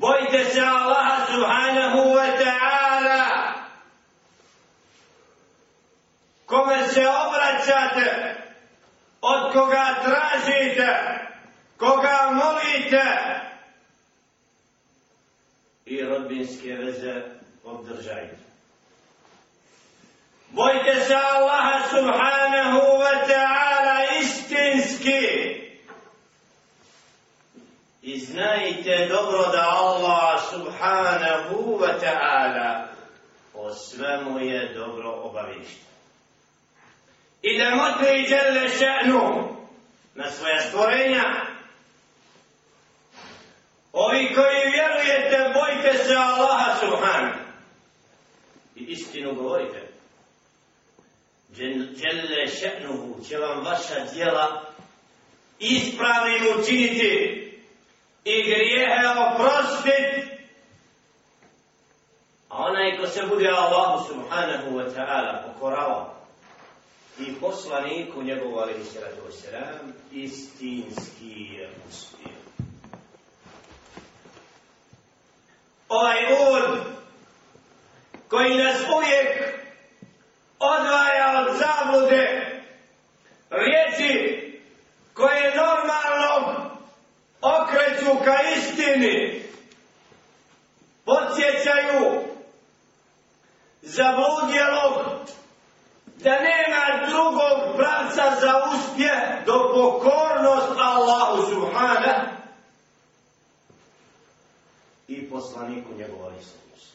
bojte se Allaha subhanahu wa ta'ala. Kome se obraćate od koga tražite koga molite. I rodbinske veze obdržajte. Bojte se Allaha subhanahu wa ta'ala istinski. I znajte dobro da Allah subhanahu wa ta'ala o svemu je dobro obavišta. I da motri žele še'nu na svoja stvorenja. Ovi koji vjerujete, bojte se Allaha subhanahu. I istinu govorite. Žele še'nuhu će vam vaša djela ispravnim učiniti i grijehe oprostit. A onaj ko se bude Allahu subhanahu wa ta'ala pokorao i poslaniku njegovu alaihi sallatu wa istinski je uspio. Ovaj uvod koji nas uvijek odvaja od zablude riječi koje normalno okreću ka istini, podsjećaju zabludjelog da nema drugog pravca za uspje do pokornost Allahu Subhana i poslaniku njegova Isus.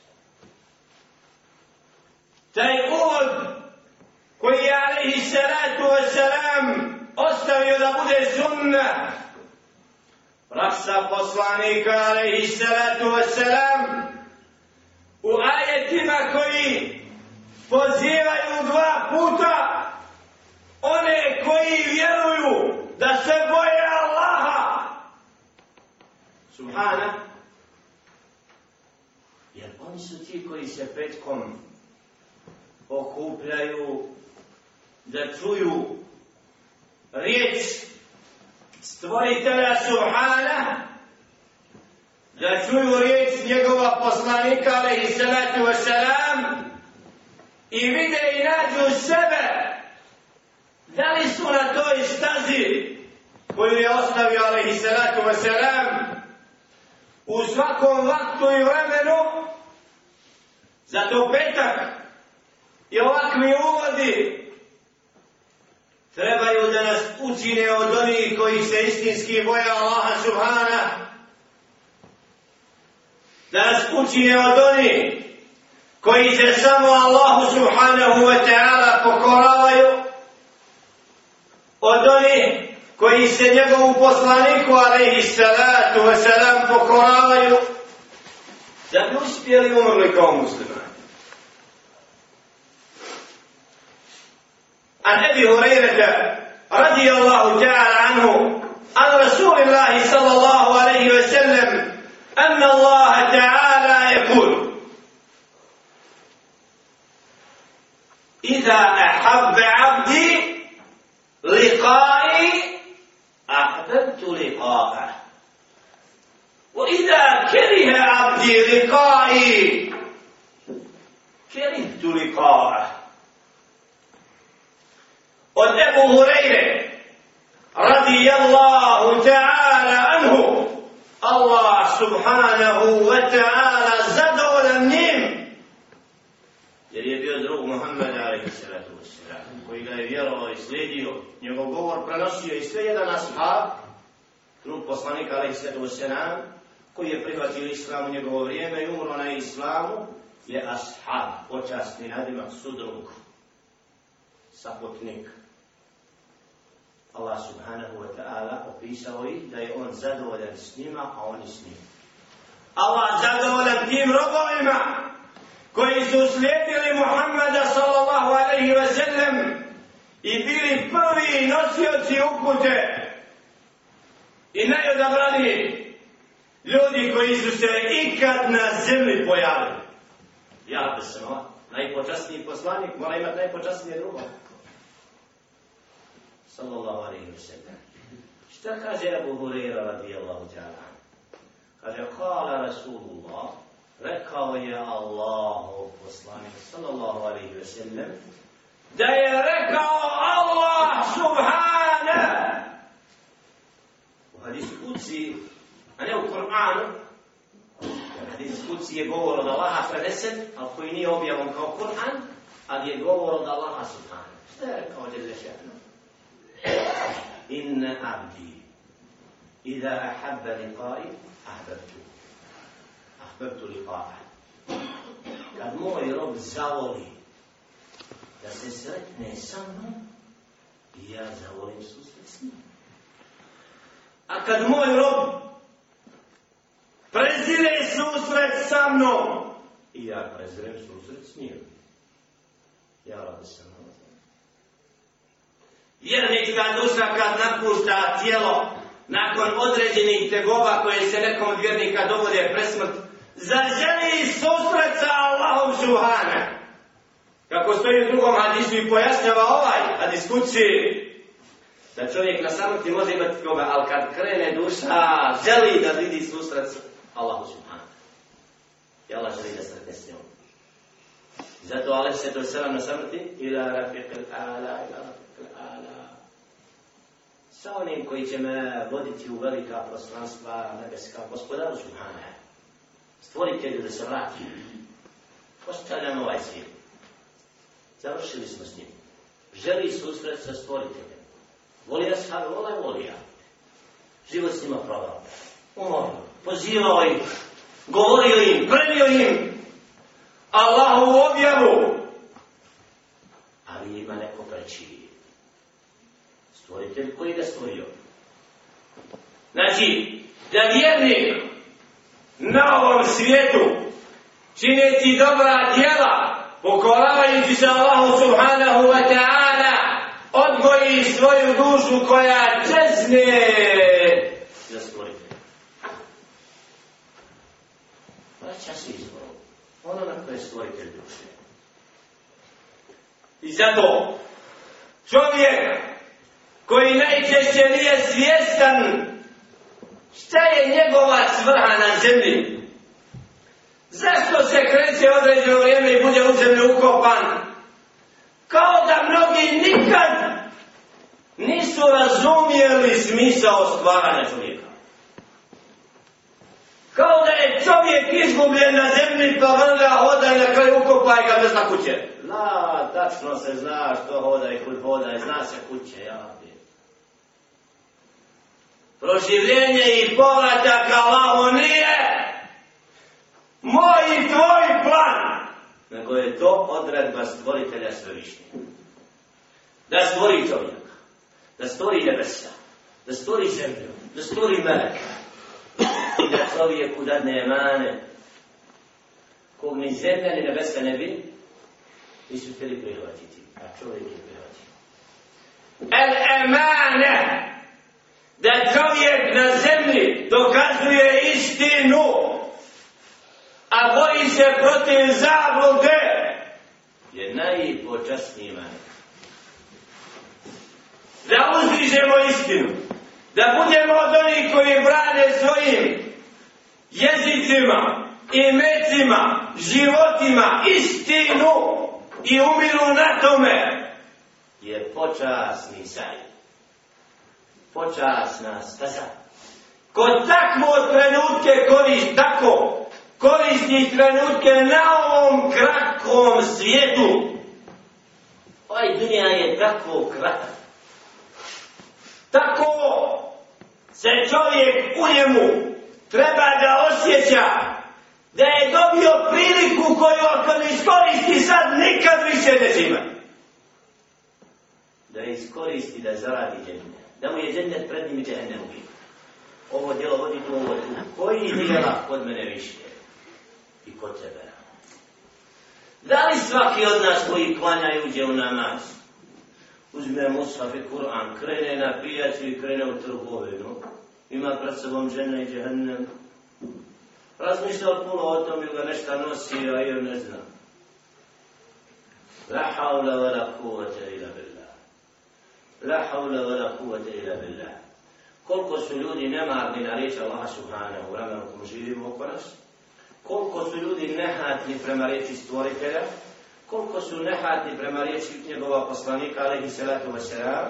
Taj uvod koji je alaihi salatu wasalam ostavio da bude sunnah praksa poslanika alaihi salatu wasalam u ajetima koji pozivaju dva puta one koji vjeruju da se boje Allaha. Subhana. Jer oni su ti koji se petkom okupljaju da čuju riječ stvoritelja Subhana da čuju riječ njegova poslanika alaihi salatu wasalam i vide i nađu sebe da li su na toj stazi koju je ostavio alaihi salatu wasalam u svakom vaktu i vremenu zato petak i ovakvi uvodi trebaju da nas učine od onih koji se istinski boje Allaha subhana. Da nas učine od onih koji se samo Allahu subhanahu wa ta'ala pokoravaju. Od onih koji se njegovu poslaniku alaihi salatu wa salam pokoravaju. Da bi uspjeli umrli kao muslimani عن أبي هريرة رضي الله تعالى عنه عن رسول الله صلى الله عليه وسلم أن الله تعالى يقول إذا أحب عبدي لقائي أحببت لقاءه وإذا كره عبدي لقائي كرهت لقاءه. Od Ebu Hureyre radijallahu ta'ala anhu. Allah subhanahu wa ta'ala zadovoljan njim. Jer je bio drug Muhammed alaihi salatu wassalam koji ga je vjerovao i slijedio njegov govor prenosio i sve jedan ashab drug poslanika alaihi salatu wassalam koji je prihvatio islam u njegovo vrijeme i umro na islamu je ashab počasni nadimak sudrug sapotnik Allah subhanahu wa ta'ala opisao ih da je on zadovoljan s njima, a oni s njim. Allah zadovoljan tim robovima koji su slijedili Muhammada sallallahu alaihi wa sallam i bili prvi nosioci upute i najodabrani ljudi koji su se ikad na zemlji pojavili. Ja da sam najpočasniji poslanik, mora imati najpočasnije drugo صلى الله عليه وسلم. اشتكى أبو هريرة رضي الله تعالى عنه قال رسول الله ركا يا الله وصلاني صلى الله عليه وسلم ديركا الله سبحانه وحديث قدسي أنا القرآن حديث قدسي يقول الله فلسل الخيني هو بيهم كو قرآن يقول الله سبحانه اشتركوا جل شأنه Inna abdi, إذا أحب لقائي أحببته أحببت لقاءه kad moj rob zavoli da se sretne sa mnom i ja zavolim susret s njim. A kad moj rob prezire susret sa mnom i ja prezirem susret s njim. Ja radi sam na Vjernička duša kad napušta tijelo nakon određenih tegoba koje se nekom od vjernika dovode presmrt, zaželi susret sa Allahom Subhana. Kako stoji u drugom hadisu i pojašnjava ovaj hadis kući, da čovjek na samrti može imati koga, ali kad krene duša, želi da vidi susret sa Allahom Subhana. I Allah želi da sretne s njom. Zato Allah se to selam na samrti, ila rafiqil ala ila sa onim koji će me voditi u velika prostranstva nebeska gospodaru Subhane. Stvoritelju da se vrati. Postavljamo ovaj svijet. Završili smo s njim. Želi susret sa stvoriteljem. Voli ja vola je volija. Život s njima provao. Umorio. Pozivao ih. Govorio im. Premio im. Allahu objavu. Ali ima neko preći stvoritelj koji ga stvorio. Znači, da vjernik na ovom svijetu činiti dobra djela, pokoravajući se Allahu subhanahu wa ta'ala, odgoji svoju dušu koja čezne za stvoritelj. Vraća se izboru. Ono na koje je stvoritelj duše. I zato čovjek koji najčešće nije svjestan šta je njegova svrha na zemlji. Zašto se kreće određeno vrijeme i bude u zemlju ukopan? Kao da mnogi nikad nisu razumijeli smisao stvaranja čovjeka. Kao da je čovjek izgubljen na zemlji pa vrga hoda i na kraju ukopaj ga bez na kuće. La, tačno se zna što hoda i kud hoda i zna se kuće, ja proživljenje i povratak Allahu nije moj i tvoj plan, nego je to odredba stvoritelja svevišnje. Da stvori čovjeka, da stvori nebesa, da stvori zemlju, da stvori meleka i da čovjeku dadne emane kog ni zemlja ni nebesa ne bi nisu htjeli prihvatiti, a čovjek je prihvatio. El emane da čovjek na zemlji dokazuje istinu, a boji se protiv zablude, je najpočasniji man. Da uzdižemo istinu, da budemo od onih koji brane svojim jezicima, imecima, životima, istinu i umiru na tome, je počasni sajt počasna sad, Ko takvo trenutke koristi, tako koristi trenutke na ovom kratkom svijetu. Ovaj dunija je tako kratak. Tako se čovjek u njemu treba da osjeća da je dobio priliku koju ako ne iskoristi sad nikad više neće imati. Da iskoristi da zaradi džennet da mu je džennet pred njim i džennet u Ovo djelo vodi tu ovo tu. Koji djela kod mene više? I kod tebe? Da li svaki od nas koji klanja i uđe u namaz? Uzme Musaf i Kur'an, krene na pijacu i krene u trgovinu. Ima pred sobom žena i džehennem. Razmišlja od puno o tom ili ga nešto nosi, a ja ne znam. La haula wa la kuvata ila billah. La hawla wa la kuvata ila billah. koliko su ljudi nemarni na riječ Allaha Subhanahu u vremenu kom živimo oko nas, koliko su ljudi nehatni prema riječi stvoritelja, koliko su nehatni prema riječi njegova poslanika, alaihi salatu wasalam,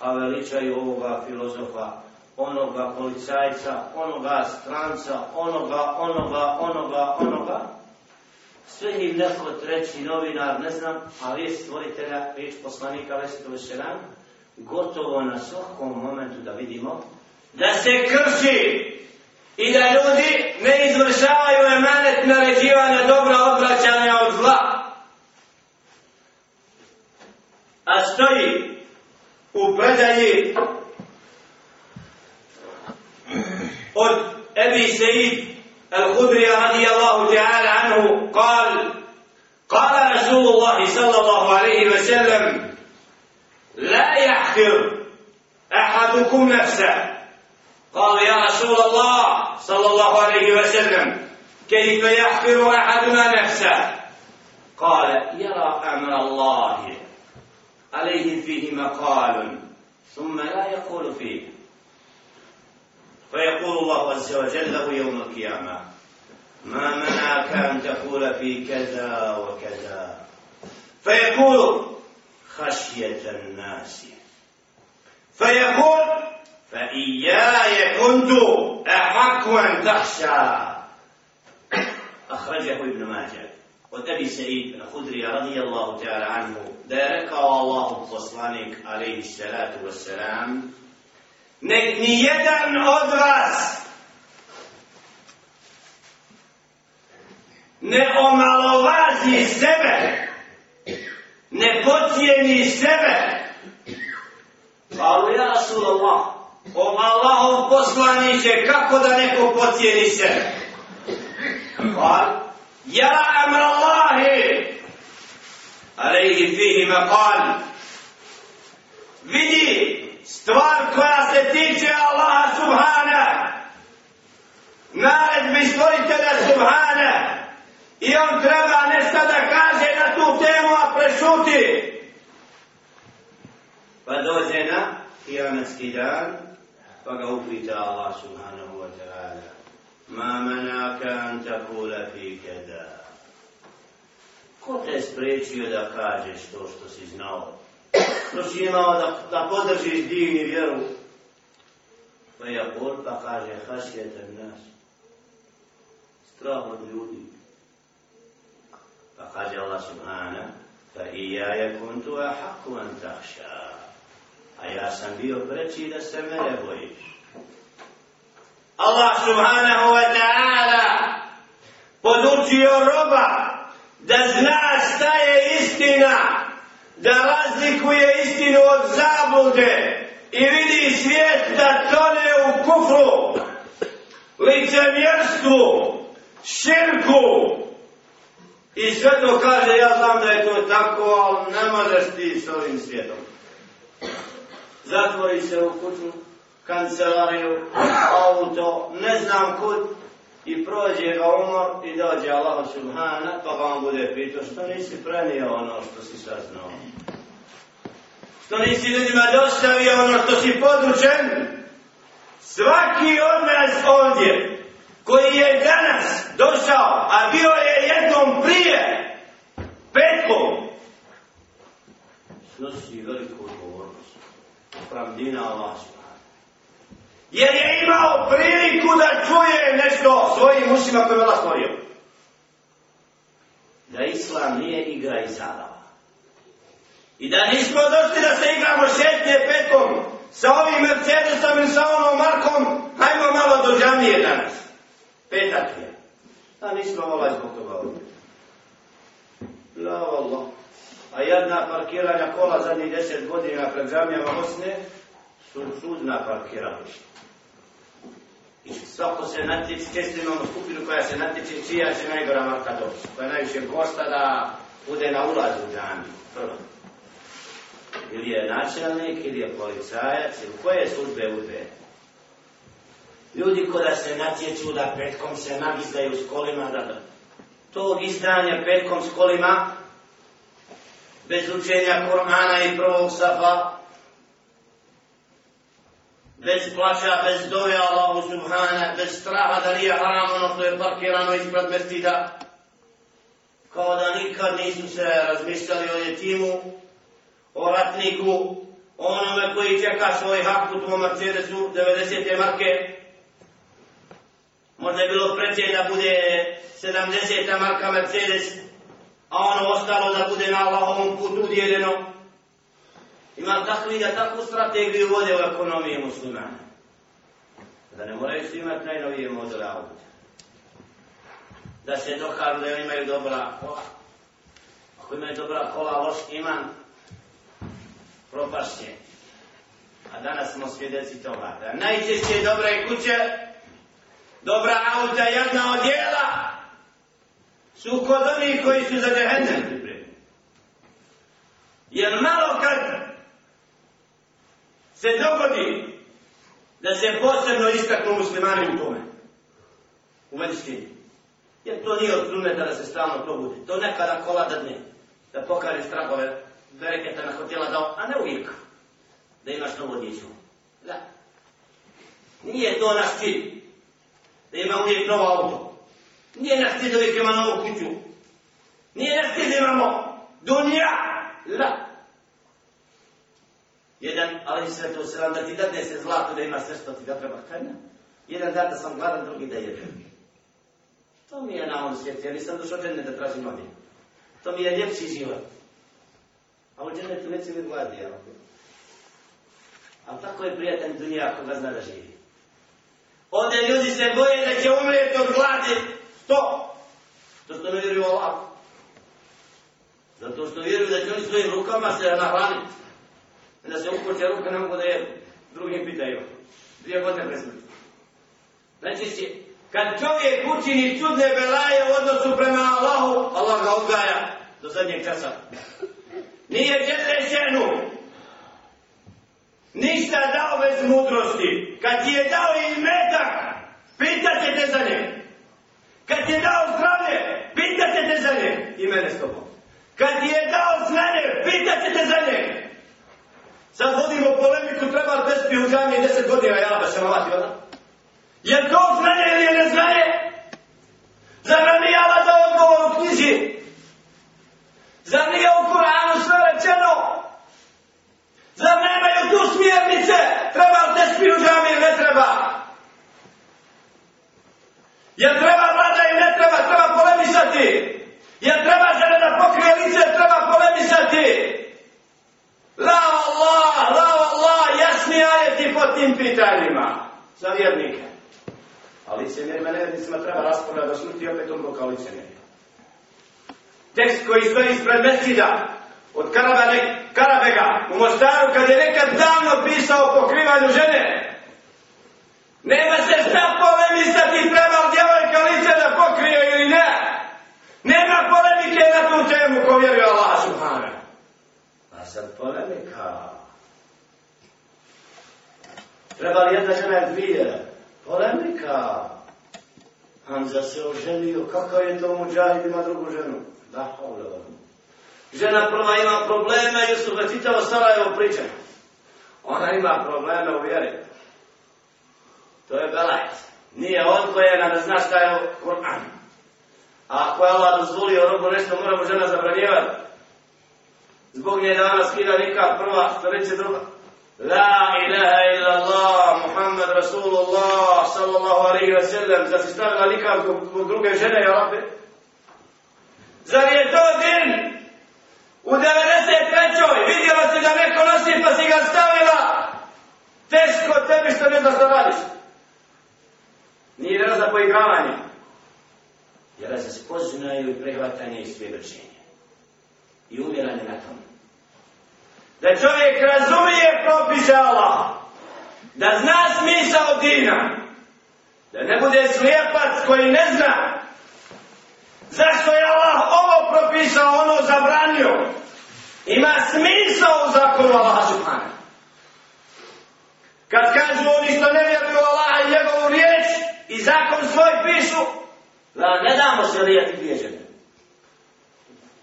a veličaju ovoga filozofa, onoga policajca, onoga stranca, onoga, onoga, onoga, onoga. Sve im neko treći novinar, ne znam, a riječ stvoritelja, riječ poslanika, alaihi salatu wasalam, gotovo na svakom momentu da vidimo da se krši i da ljudi ne izvršavaju emanet naređivanja dobra odvraćanja od zla. A stoji u predaji od Ebi Sejid الخدري رضي الله تعالى عنه قال قال رسول الله صلى الله عليه وسلم أحدكم نفسه. قال يا رسول الله صلى الله عليه وسلم كيف يحقر أحدنا نفسه؟ قال يرى أمر الله عليه فيه مقال ثم لا يقول فيه. فيقول الله عز وجل له يوم القيامة ما منعك أن تقول في كذا وكذا؟ فيقول خشية الناس. فيقول فإياي كنت أحق أن تخشى أخرجه ابن ماجه وأبي سعيد الخدري رضي الله تعالى عنه ذلك الله poslanik عليه الصلاة والسلام nek ni jedan od vas ne omalovazi sebe ne pocijeni sebe. Kalu ja Rasulallah, o Allahom poslaniće, kako da neko pocijeni sebe? Kal, ja amr Allahi, alaihi fihi maqal, vidi stvar koja se tiče Allaha subhana, naredbi stvoritelja subhana, i on treba nešto da kaže na tu temu, a prešuti. Pa dođe na kijametski dan, pa ga upita Allah subhanahu wa ta'ala, ma mana kan takula fi kada. Ko te spriječio da kažeš to što si znao? Što si imao da, da podržiš divni vjeru? Pa je bol, pa kaže, hašjeta nas. Strah od ljudi. Pa kaže Allah subhanahu, fa i ja je kuntu a haku an takšar. A ja sam bio preći da se mene bojiš. Allah subhanahu wa ta'ala podučio roba da zna šta je istina, da razlikuje istinu od zablude i vidi svijet da tone u kufru, licemjerstvu, širku. I sve to kaže, ja znam da je to tako, ali ne možeš ti s ovim svijetom. Zatvori se u kuću, kancelariju, auto, ne znam kud, i prođe ga umor i dođe Allah subhana, pa vam bude pitao što nisi prenio ono što si saznao. Što nisi ljudima dostavio ono što si područen. Svaki od nas ovdje, koji je danas došao, a bio je jednom prije, petkom, snosi veliku odgovornost pravdina Allah Jer je imao priliku da čuje nešto svojim ušima koje je Allah stvorio. Da Islam nije igra i zabava. I da nismo došli da se igramo šetnje petkom sa ovim Mercedesom i sa onom Markom, hajmo malo do džamije danas petak je. A nismo ovaj zbog toga ovdje. La Allah. A jedna parkiranja kola zadnjih deset godina pred džamijama Bosne su čudna parkirališta. I svako se natječe, često imamo skupinu koja se natječe čija će najgora marka doći. Koja najviše košta da bude na ulazu u džamiju. Prvo. Ili je načelnik, ili je policajac, ili koje službe uzbe. Ljudi koda se natječu da petkom se nagizdaju s kolima, da, da. To izdanja petkom s kolima, bez učenja Korana i prvog safa, bez plaća, bez dove Allahu subhana, bez straha da nije haram ono što je parkirano ispred mestida. Kao da nikad nisu se razmišljali o jetimu, o ratniku, o onome koji čeka svoj hak u tvojom Mercedesu 90. marke. Možda je bilo preće da bude 70. marka Mercedes, a ono ostalo da bude na Allahovom putu udjeljeno. Ima takvi da takvu strategiju vode u ekonomiji muslimana. Da ne moraju svi imati najnovije modele auta. Da se dokažu da imaju dobra kola. Ako imaju dobra kola, loš iman, propašće. A danas smo svjedeci toga. Da najčešće dobre kuće, dobra auta, jedna odjela, su kod oni koji su za džehennem pripremljeni. Jer malo kad se dogodi da se posebno istaknu muslimani u tome. U medicini. Jer to nije od suneta da se stalno to bude. To nekada kola da dne. Da pokaže strahove bereketa na hotela dao, a ne uvijek. Da imaš novo djeću. Da. Nije to naš cilj. Da ima uvijek novo auto. Nije naš cilj da uvijek ima novu kuću. Nije naš cilj da imamo dunja. Da. Jedan, ali sve to se da ti dadne se zlato da ima sve što ti ga treba. kanja. Jedan dan da sam gladan, drugi da jedem. To mi je na ovom svijetu, ja nisam došao džene da tražim ovdje. To mi je ljepši život. A u džene tu neće mi gladi, jel? Ali tako je prijatelj dunja ako ga zna da živi. Ovdje ljudi se boje da će umrijeti od gladi. Što? To što ne vjeruju Allah. Zato što vjeruju da će oni svojim rukama se nahraniti da se ukoče ruka ne mogu da jedu. Drugim pitaju. Dvije godine presmrti. Znači si, kad čovjek učini čudne belaje u odnosu prema Allahu, Allah ga odgaja do zadnjeg časa. Nije djete ženu. Ništa dao bez mudrosti. Kad ti je dao i metak, pitat će te za njega. Kad ti je dao zdravlje, pitat će te za nje. I mene s tobom. Kad ti je dao znanje, pitat će te za nje. Sad vodimo polemiku, treba bez pihuđanja i deset godina, ja da se malati, ona. Je to znanje ili je neznanje? Zar nam nije Allah dao odgovor u knjizi? Zar nije u Kur'anu sve rečeno? Zar nemaju tu smjernice? Treba li bez džami ili ne treba? Je treba vlada i ne treba? Treba polemisati. Je treba žene da pokrije lice? Treba polemisati. La Allah, la Allah, jasni ajeti po tim pitanjima. Vjernike. Ali se nevjernicima treba raspravljati do smrti opet umro kao licemjerje. Tekst koji stoji ispred Mesida od Karabane, Karabega u Mostaru kad je nekad davno pisao o pokrivanju žene. Nema se šta polemisati treba li djevojka lice da pokrije ili ne. Nema polemike na tu temu ko vjeruje Allah subhanahu pa sad polemika. Treba li jedna žena dvije? Polemika. Hamza se oženio, kako je to muđahid ima drugu ženu? Da, ovdje Žena prva ima probleme, jer su ga Sarajevo priča. Ona ima probleme u vjeri. To je belajt. Nije odgojena da zna šta je Kur'an. A ako je Allah dozvolio robu nešto, moramo žena zabranjevati. Zbog nje danas skida nikad prva, što reće druga. La ilaha illa Allah, Muhammed Rasulullah, sallallahu alaihi wa sallam, da si stavila neka zbog druge žene, ja rabbi? Zar je to din? U 93. vidjela si da neko nosi pa si ga stavila. Teško tebi što ne znaš da radiš. Nije raz za poigravanje. Jer za spoznaju i prihvatanje i svjedočenje i umiranje na tomu. Da čovjek razumije propise Allah, da zna smisao dina, da ne bude slijepac koji ne zna zašto je Allah ovo propisao, ono zabranio. Ima smisao u zakonu Allah subhanahu. Kad kažu oni što ne vjeruju Allaha i njegovu riječ i zakon svoj pišu, da ne damo se lijeti dvije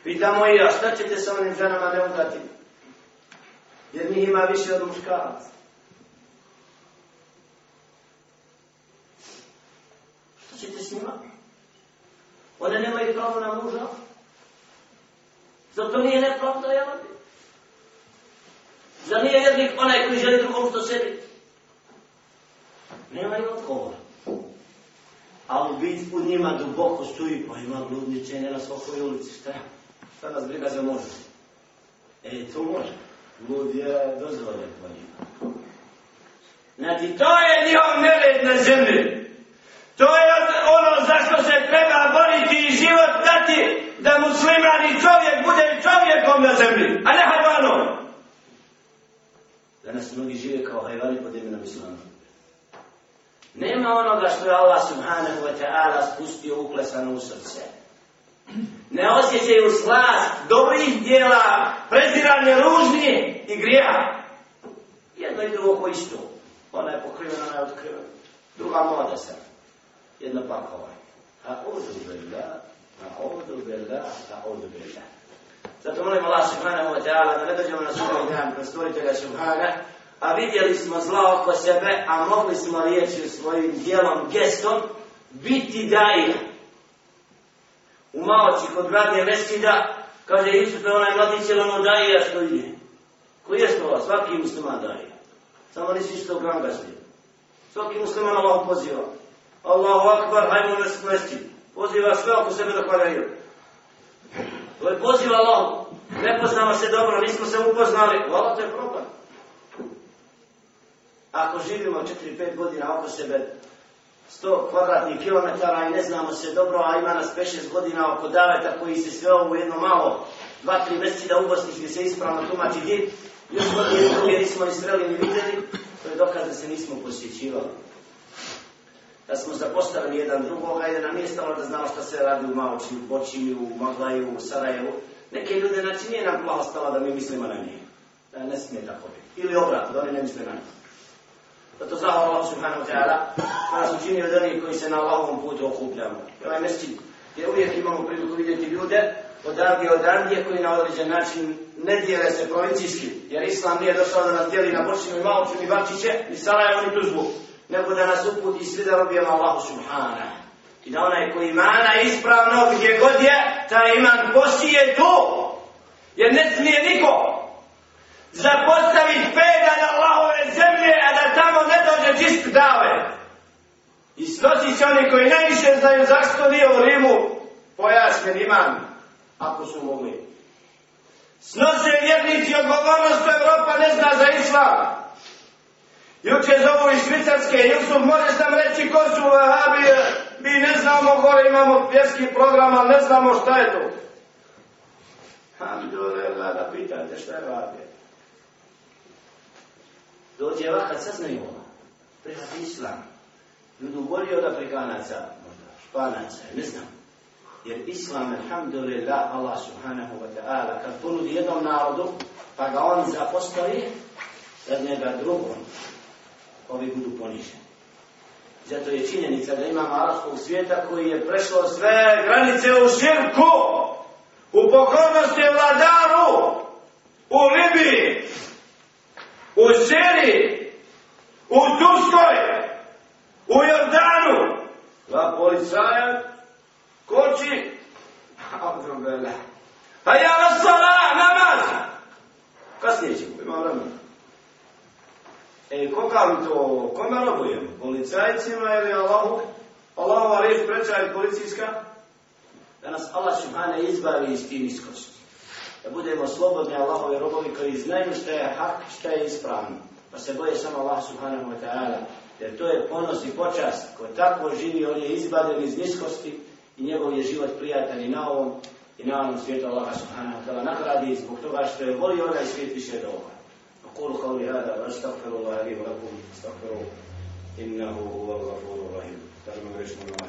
Pitamo i, a šta ćete sa onim ženama ne udati? jer njih ima više od muškarac. Što ćete s njima? One nemaju pravo na muža? Zato nije nepravda, ja vam Zar nije jednih onaj koji želi drugom što sebi? Nema ima odgovor. A u bitvu njima duboko stoji, pa ima bludniče, nema svakoj ulici, šta? Šta nas briga za može? E, to može. Blud je dozvoljen po njima. Znači, to je njihov nered na zemlji. To je ono zašto se treba boriti i život dati da musliman i čovjek bude čovjekom na zemlji, a ne hajvanom. Danas mnogi žive kao hajvani pod imenom islama. Nema onoga što je Allah subhanahu wa ta'ala spustio uklesano u srce. Ne osjećaju slast dobrih dijela, preziranje ružnije i grijeha. Jedno i drugo ko isto. Ona je pokrivena, ona je otkrivena. Druga moda se. Jedna pakova. A odu bela, a odu bela, a odu bela. Zato molim Allah subhanahu wa ta'ala da ne dođemo na svoj dan kroz stvoritelja subhana, a vidjeli smo zla oko sebe, a mogli smo riječi svojim dijelom, gestom, biti daje. U maoci kod radnje reskida, kaže Jusuf je onaj mladić je ono daje što je. Koji je slova? Svaki musliman daje. Samo nisi što gram. Svaki musliman Allah poziva. Allahu akbar, hajmo nas mesti. Poziva sve oko sebe da hvaljaju. To je poziv Allah. Ne poznamo se dobro, nismo se upoznali. Hvala, to je problem. Ako živimo 4-5 godina oko sebe, 100 kvadratnih kilometara i ne znamo se dobro, a ima nas 5-6 godina oko daveta koji se sve ovo jedno malo, 2-3 mjeseci da ubosniš gdje se ispravno tumači djed, još godine druge nismo ni sreli ni vidjeli, to je dokaz da se nismo posjećivali da smo zapostavili jedan drugog, ajde nam nije stalo da znamo šta se radi u Maoči, u Bočini, u Maglaju, u Sarajevu. Neke ljude, znači nije nam plaho stalo da mi mislimo na njih. Da ne smije tako biti. Ili obrat, da oni ne misle na njih. Pa Zato zahvala Allah subhanahu wa ta'ala, da nas učini od onih koji se na Allahovom putu okupljamo. I ovaj mesčin, gdje uvijek imamo priliku vidjeti ljude, odavdje Andije koji na određen način ne dijele se provincijski, jer Islam nije došao da nas dijeli na Bočinu i Maoču, ni Bačiće, ni Sarajevo, ni Tuzbu nego da nas uputi svi da robijemo Allahu subhanahu. I da onaj koji imana ispravno gdje god je, taj iman posije tu. Jer ne smije niko zapostaviti pedalj Allahove zemlje, a tamo ne dođe čist dave. I snosi se oni koji najviše znaju zašto nije u Rimu pojasnjen imam, ako su mogli. Snose vjernici odgovornost, Evropa ne zna za islam. Juče zovu iz Švicarske, Jusuf, možeš nam reći ko su vahabije? Mi ne znamo, gore imamo pjeski program, ali ne znamo šta je to. Alhamdulillah, da pitate šta je vahabije. Dođe vahat, saznaju ovo. Prihati islam. Ljudu bolje od Afrikanaca, možda, Španaca, ne znam. Jer islam, alhamdulillah, Allah subhanahu wa ta'ala, kad ponudi jednom narodu, pa ga on zapostavi, sad njega drugom, ovi budu poniženi. Zato je činjenica da imamo arabskog svijeta koji je prešlo sve granice u širku, u pokornosti vladaru, u Libiji, u Siriji, u Turskoj, u Jordanu. Dva policaja koči, Abdullah. Pa ja vas sala, namaz. Kasnije ćemo, ima vremena. E, koga mi to, kome robujemo? Policajcima ili Allahu? Allahova reč preča je policijska? Da nas Allah subhane izbavi iz tim iskosti da budemo slobodni Allahove robovi koji znaju šta je hak, šta je ispravno. Pa se boje samo Allah subhanahu wa ta'ala. Jer to je ponos i počast. Ko tako živi, on je izbaden iz niskosti i njegov je život prijatelj i na ovom i na ovom svijetu Allah subhanahu wa ta'ala nagradi zbog toga što je volio onaj svijet više do ovoga. Akulu kauli hada, wa astaghfiru lalim, wa lakum, astaghfiru, innahu huwa gafuru rahim. Tažemo grešno na